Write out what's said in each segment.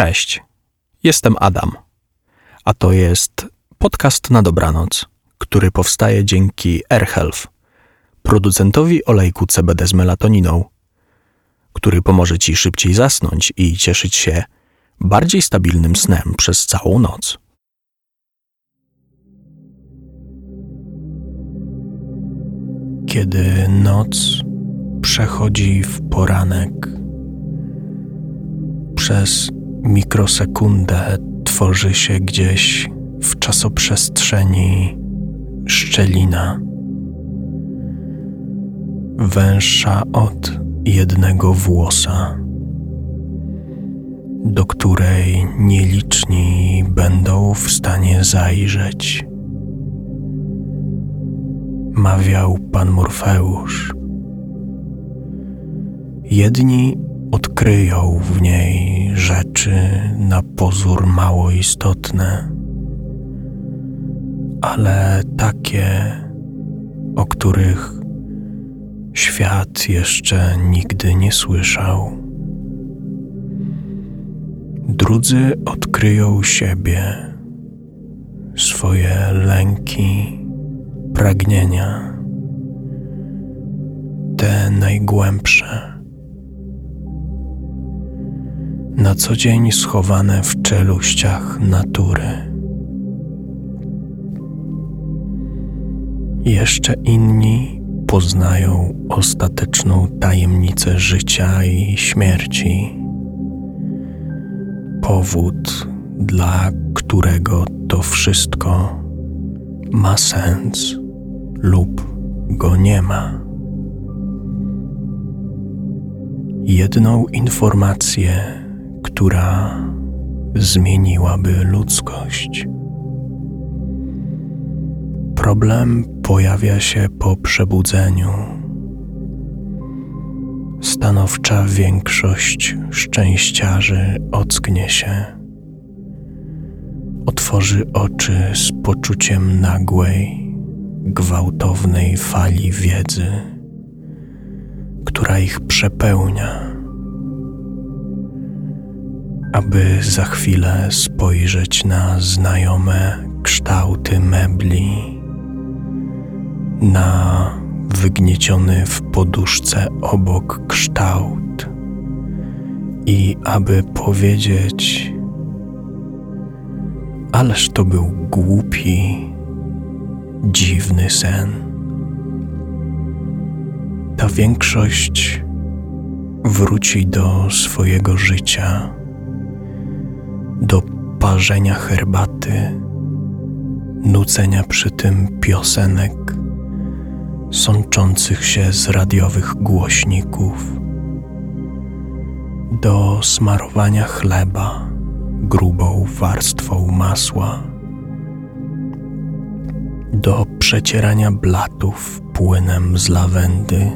Cześć, jestem Adam, a to jest podcast na dobranoc, który powstaje dzięki AirHealth, producentowi olejku CBD z melatoniną, który pomoże Ci szybciej zasnąć i cieszyć się bardziej stabilnym snem przez całą noc. Kiedy noc przechodzi w poranek, przez mikrosekundę tworzy się gdzieś w czasoprzestrzeni szczelina, węższa od jednego włosa, do której nieliczni będą w stanie zajrzeć. Mawiał pan Morfeusz. Jedni odkryją w niej rzeczy na pozór mało istotne, ale takie, o których świat jeszcze nigdy nie słyszał. Drudzy odkryją siebie, swoje lęki, pragnienia, te najgłębsze na co dzień schowane w czeluściach natury. Jeszcze inni poznają ostateczną tajemnicę życia i śmierci, powód, dla którego to wszystko ma sens lub go nie ma. Jedną informację która zmieniłaby ludzkość. Problem pojawia się po przebudzeniu. Stanowcza większość szczęściarzy ocknie się, otworzy oczy z poczuciem nagłej, gwałtownej fali wiedzy, która ich przepełnia aby za chwilę spojrzeć na znajome kształty mebli, na wygnieciony w poduszce obok kształt i aby powiedzieć: Ależ to był głupi, dziwny sen. Ta większość wróci do swojego życia do parzenia herbaty, nucenia przy tym piosenek sączących się z radiowych głośników, do smarowania chleba grubą warstwą masła, do przecierania blatów płynem z lawendy,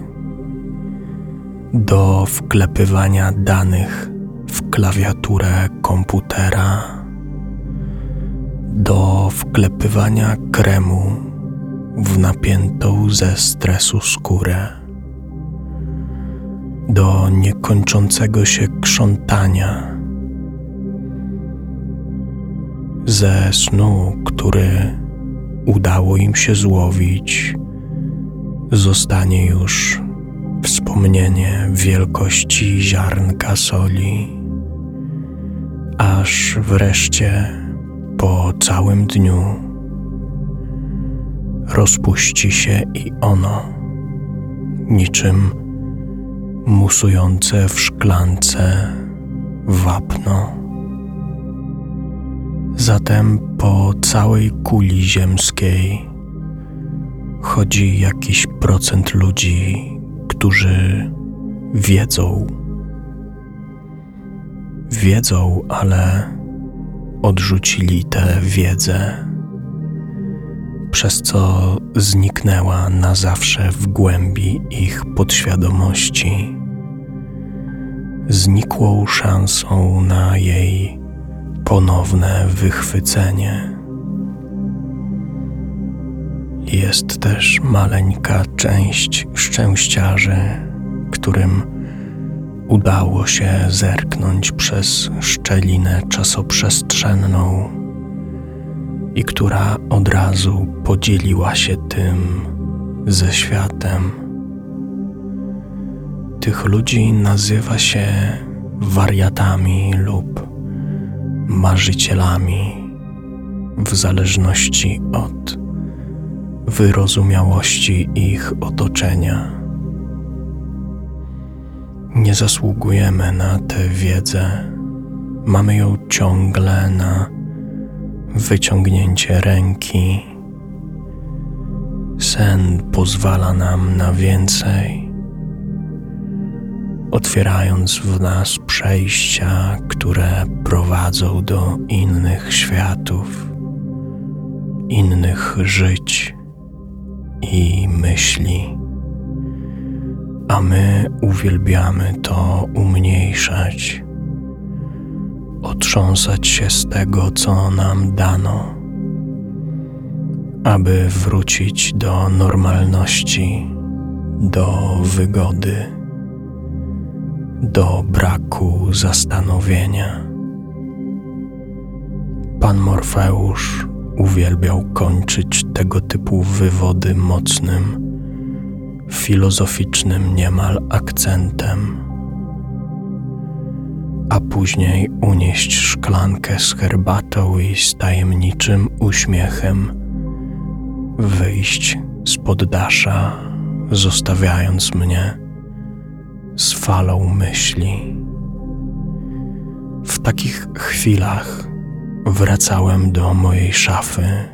do wklepywania danych w klawiaturę komputera do wklepywania kremu w napiętą ze stresu skórę, do niekończącego się krzątania, ze snu, który udało im się złowić, zostanie już wspomnienie wielkości ziarnka soli aż wreszcie po całym dniu rozpuści się i ono, niczym musujące w szklance wapno. Zatem po całej kuli ziemskiej chodzi jakiś procent ludzi, którzy wiedzą, wiedzą, ale odrzucili tę wiedzę, przez co zniknęła na zawsze w głębi ich podświadomości, znikłą szansą na jej ponowne wychwycenie. Jest też maleńka część szczęściarzy, którym udało się zerknąć przez szczelinę czasoprzestrzenną i która od razu podzieliła się tym ze światem. Tych ludzi nazywa się wariatami lub marzycielami w zależności od wyrozumiałości ich otoczenia. Nie zasługujemy na tę wiedzę, mamy ją ciągle na wyciągnięcie ręki. Sen pozwala nam na więcej, otwierając w nas przejścia, które prowadzą do innych światów, innych żyć i myśli, a my uwielbiamy to umniejszać, otrząsać się z tego, co nam dano, aby wrócić do normalności, do wygody, do braku zastanowienia. Pan Morfeusz uwielbiał kończyć tego typu wywody mocnym, filozoficznym niemal akcentem, a później unieść szklankę z herbatą i z tajemniczym uśmiechem wyjść z poddasza, zostawiając mnie z falą myśli. W takich chwilach wracałem do mojej szafy.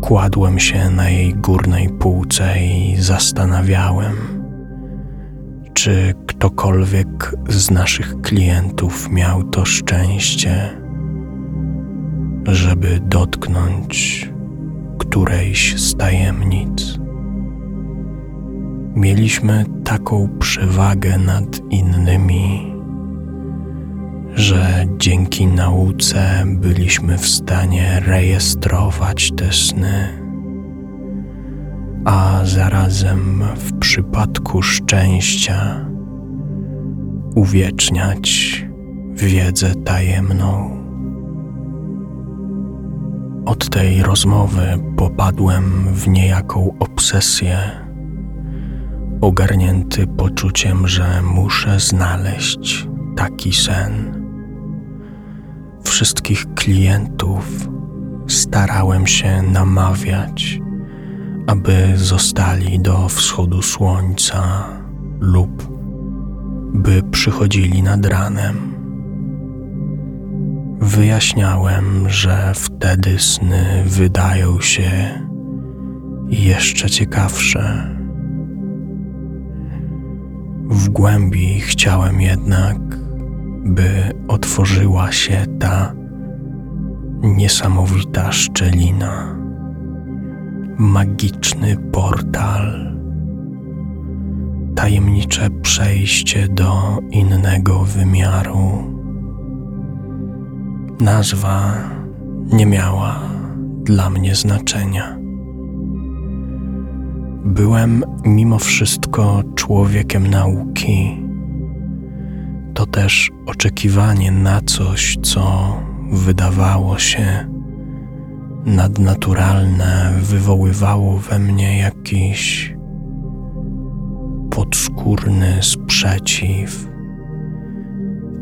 Kładłem się na jej górnej półce i zastanawiałem, czy ktokolwiek z naszych klientów miał to szczęście, żeby dotknąć którejś z tajemnic. Mieliśmy taką przewagę nad innymi że dzięki nauce byliśmy w stanie rejestrować te sny, a zarazem w przypadku szczęścia uwieczniać wiedzę tajemną. Od tej rozmowy popadłem w niejaką obsesję, ogarnięty poczuciem, że muszę znaleźć taki sen wszystkich klientów starałem się namawiać, aby zostali do wschodu słońca lub by przychodzili nad ranem. Wyjaśniałem, że wtedy sny wydają się jeszcze ciekawsze. W głębi chciałem jednak by otworzyła się ta niesamowita szczelina, magiczny portal, tajemnicze przejście do innego wymiaru. Nazwa nie miała dla mnie znaczenia. Byłem mimo wszystko człowiekiem nauki to też oczekiwanie na coś, co wydawało się nadnaturalne, wywoływało we mnie jakiś podskórny sprzeciw.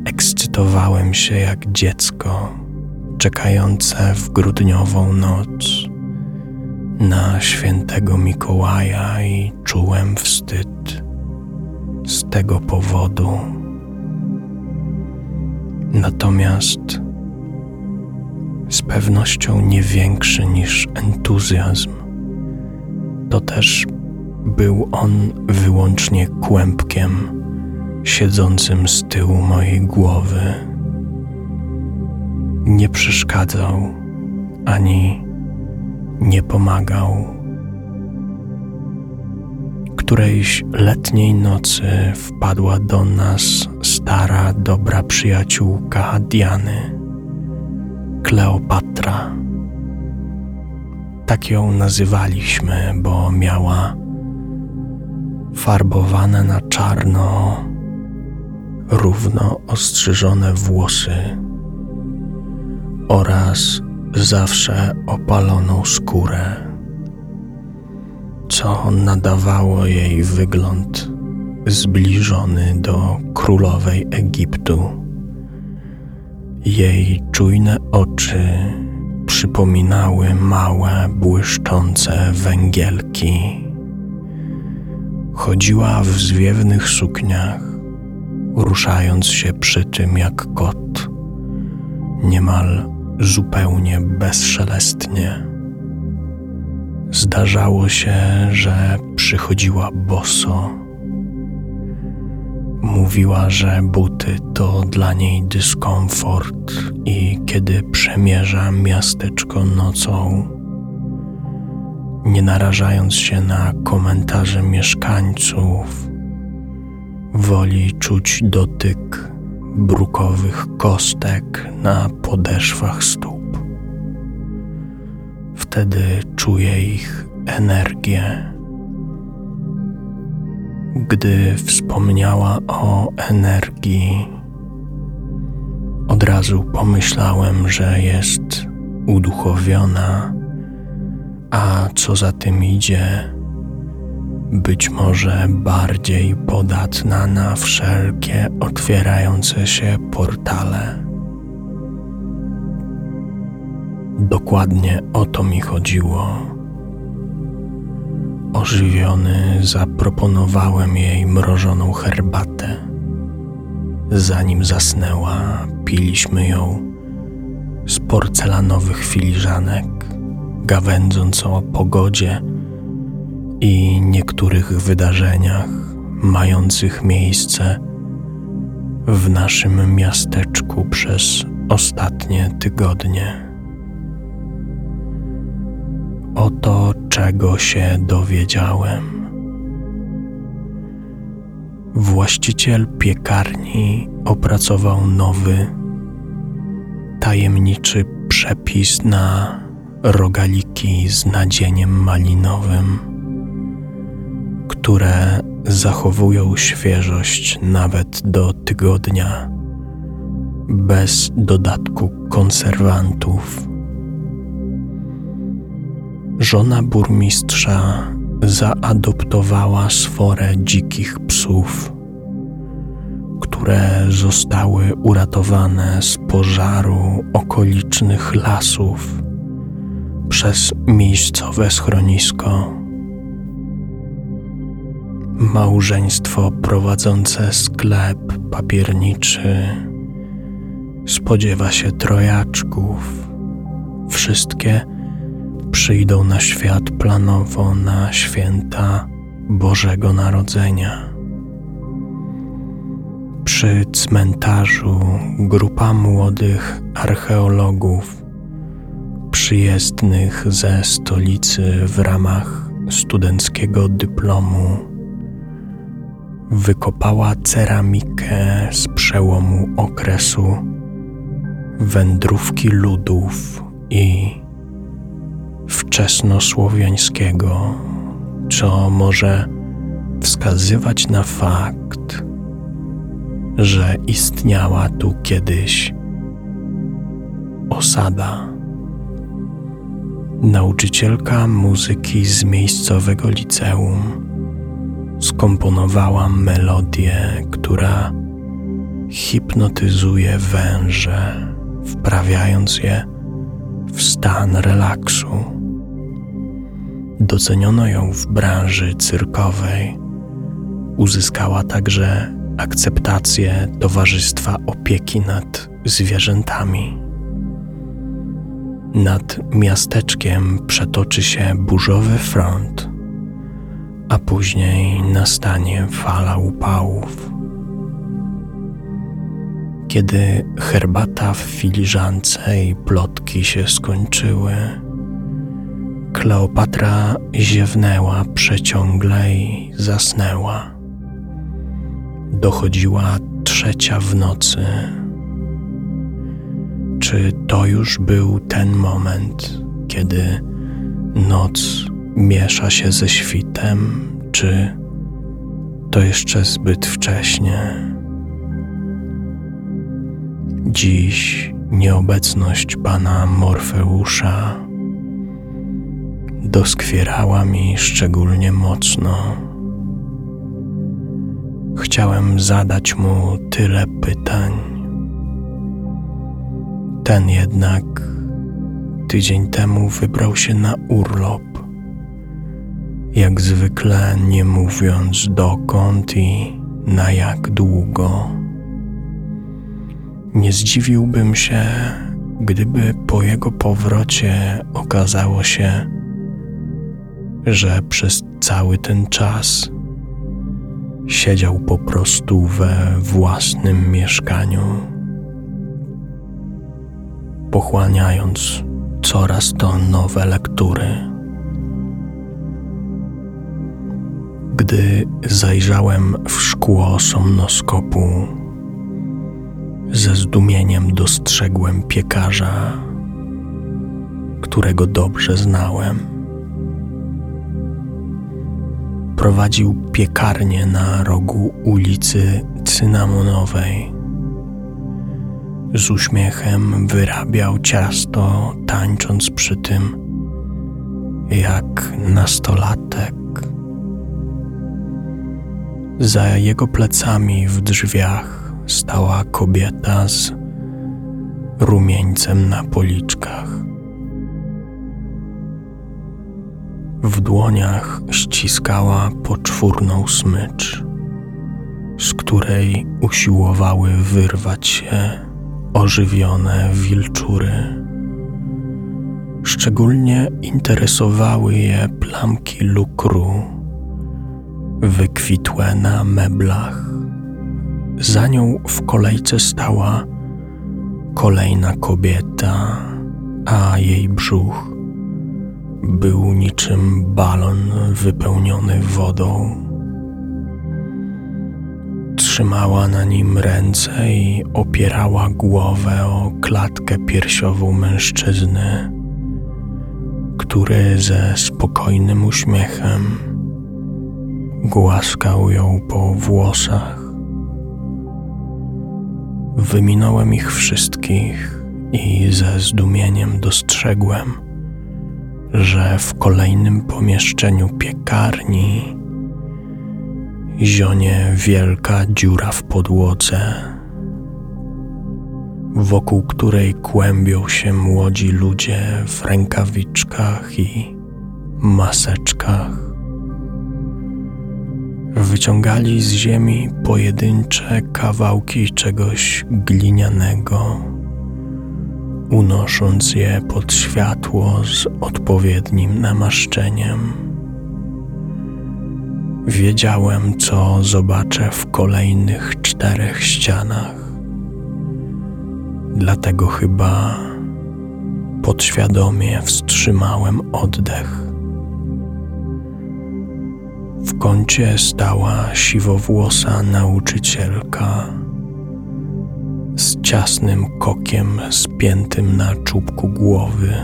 Ekscytowałem się jak dziecko czekające w grudniową noc na świętego Mikołaja i czułem wstyd z tego powodu. Natomiast z pewnością nie większy niż entuzjazm, to też był on wyłącznie kłębkiem siedzącym z tyłu mojej głowy. Nie przeszkadzał ani nie pomagał którejś letniej nocy wpadła do nas stara, dobra przyjaciółka Diany, Kleopatra. Tak ją nazywaliśmy, bo miała farbowane na czarno, równo ostrzyżone włosy oraz zawsze opaloną skórę, co nadawało jej wygląd zbliżony do królowej Egiptu. Jej czujne oczy przypominały małe, błyszczące węgielki. Chodziła w zwiewnych sukniach, ruszając się przy tym jak kot, niemal zupełnie bezszelestnie. Zdarzało się, że przychodziła boso. Mówiła, że buty to dla niej dyskomfort i kiedy przemierza miasteczko nocą, nie narażając się na komentarze mieszkańców, woli czuć dotyk brukowych kostek na podeszwach stóp. Wtedy czuje ich energię. Gdy wspomniała o energii, od razu pomyślałem, że jest uduchowiona, a co za tym idzie, być może bardziej podatna na wszelkie otwierające się portale. Dokładnie o to mi chodziło. Ożywiony zaproponowałem jej mrożoną herbatę. Zanim zasnęła, piliśmy ją z porcelanowych filiżanek, gawędząc o pogodzie i niektórych wydarzeniach mających miejsce w naszym miasteczku przez ostatnie tygodnie. Oto czego się dowiedziałem. Właściciel piekarni opracował nowy, tajemniczy przepis na rogaliki z nadzieniem malinowym które zachowują świeżość nawet do tygodnia, bez dodatku konserwantów. Żona burmistrza zaadoptowała sforę dzikich psów, które zostały uratowane z pożaru okolicznych lasów przez miejscowe schronisko. Małżeństwo prowadzące sklep papierniczy spodziewa się trojaczków. Wszystkie przyjdą na świat planowo na święta Bożego Narodzenia. Przy cmentarzu grupa młodych archeologów przyjezdnych ze stolicy w ramach studenckiego dyplomu wykopała ceramikę z przełomu okresu wędrówki ludów i wczesnosłowiańskiego, co może wskazywać na fakt, że istniała tu kiedyś osada. Nauczycielka muzyki z miejscowego liceum skomponowałam melodię, która hipnotyzuje węże, wprawiając je w stan relaksu. Doceniono ją w branży cyrkowej. Uzyskała także akceptację Towarzystwa Opieki nad Zwierzętami. Nad miasteczkiem przetoczy się burzowy front a później nastanie fala upałów. Kiedy herbata w filiżance i plotki się skończyły, Kleopatra ziewnęła przeciągle i zasnęła. Dochodziła trzecia w nocy. Czy to już był ten moment, kiedy noc miesza się ze świtem, czy to jeszcze zbyt wcześnie. Dziś nieobecność pana Morfeusza doskwierała mi szczególnie mocno. Chciałem zadać mu tyle pytań. Ten jednak tydzień temu wybrał się na urlop jak zwykle nie mówiąc dokąd i na jak długo. Nie zdziwiłbym się, gdyby po jego powrocie okazało się, że przez cały ten czas siedział po prostu we własnym mieszkaniu, pochłaniając coraz to nowe lektury. Gdy zajrzałem w szkło somnoskopu, ze zdumieniem dostrzegłem piekarza, którego dobrze znałem. Prowadził piekarnię na rogu ulicy Cynamonowej. Z uśmiechem wyrabiał ciasto, tańcząc przy tym jak nastolatek. Za jego plecami w drzwiach stała kobieta z rumieńcem na policzkach. W dłoniach ściskała poczwórną smycz, z której usiłowały wyrwać się ożywione wilczury. Szczególnie interesowały je plamki lukru wykwitłe na meblach. Za nią w kolejce stała kolejna kobieta, a jej brzuch był niczym balon wypełniony wodą. Trzymała na nim ręce i opierała głowę o klatkę piersiową mężczyzny, który ze spokojnym uśmiechem głaskał ją po włosach. Wyminąłem ich wszystkich i ze zdumieniem dostrzegłem, że w kolejnym pomieszczeniu piekarni zionie wielka dziura w podłodze, wokół której kłębią się młodzi ludzie w rękawiczkach i maseczkach. Wyciągali z ziemi pojedyncze kawałki czegoś glinianego, unosząc je pod światło z odpowiednim namaszczeniem. Wiedziałem, co zobaczę w kolejnych czterech ścianach. Dlatego chyba podświadomie wstrzymałem oddech. W kącie stała siwowłosa nauczycielka z ciasnym kokiem spiętym na czubku głowy.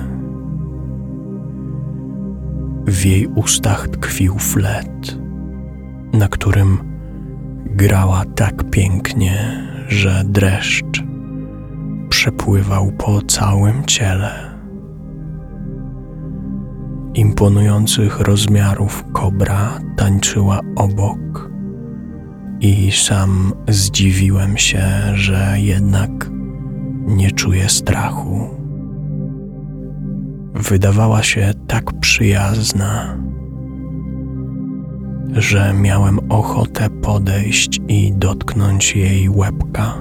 W jej ustach tkwił flet, na którym grała tak pięknie, że dreszcz przepływał po całym ciele imponujących rozmiarów kobra tańczyła obok, i sam zdziwiłem się, że jednak nie czuję strachu. Wydawała się tak przyjazna, że miałem ochotę podejść i dotknąć jej łebka.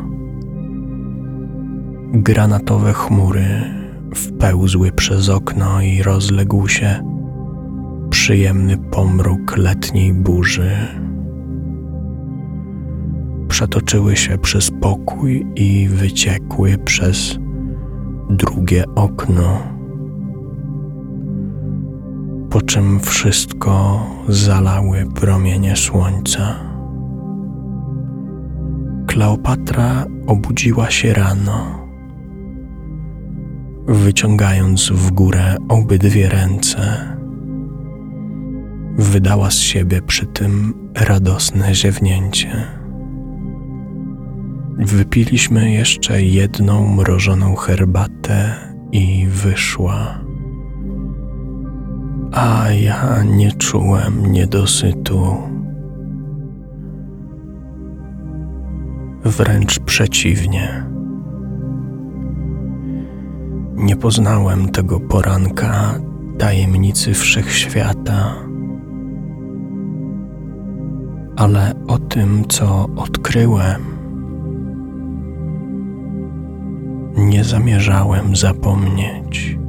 Granatowe chmury wpełzły przez okno i rozległ się przyjemny pomruk letniej burzy. Przetoczyły się przez pokój i wyciekły przez drugie okno, po czym wszystko zalały promienie słońca. Kleopatra obudziła się rano wyciągając w górę obydwie ręce. Wydała z siebie przy tym radosne ziewnięcie. Wypiliśmy jeszcze jedną mrożoną herbatę i wyszła. A ja nie czułem niedosytu. Wręcz przeciwnie. Nie poznałem tego poranka tajemnicy wszechświata, ale o tym, co odkryłem, nie zamierzałem zapomnieć.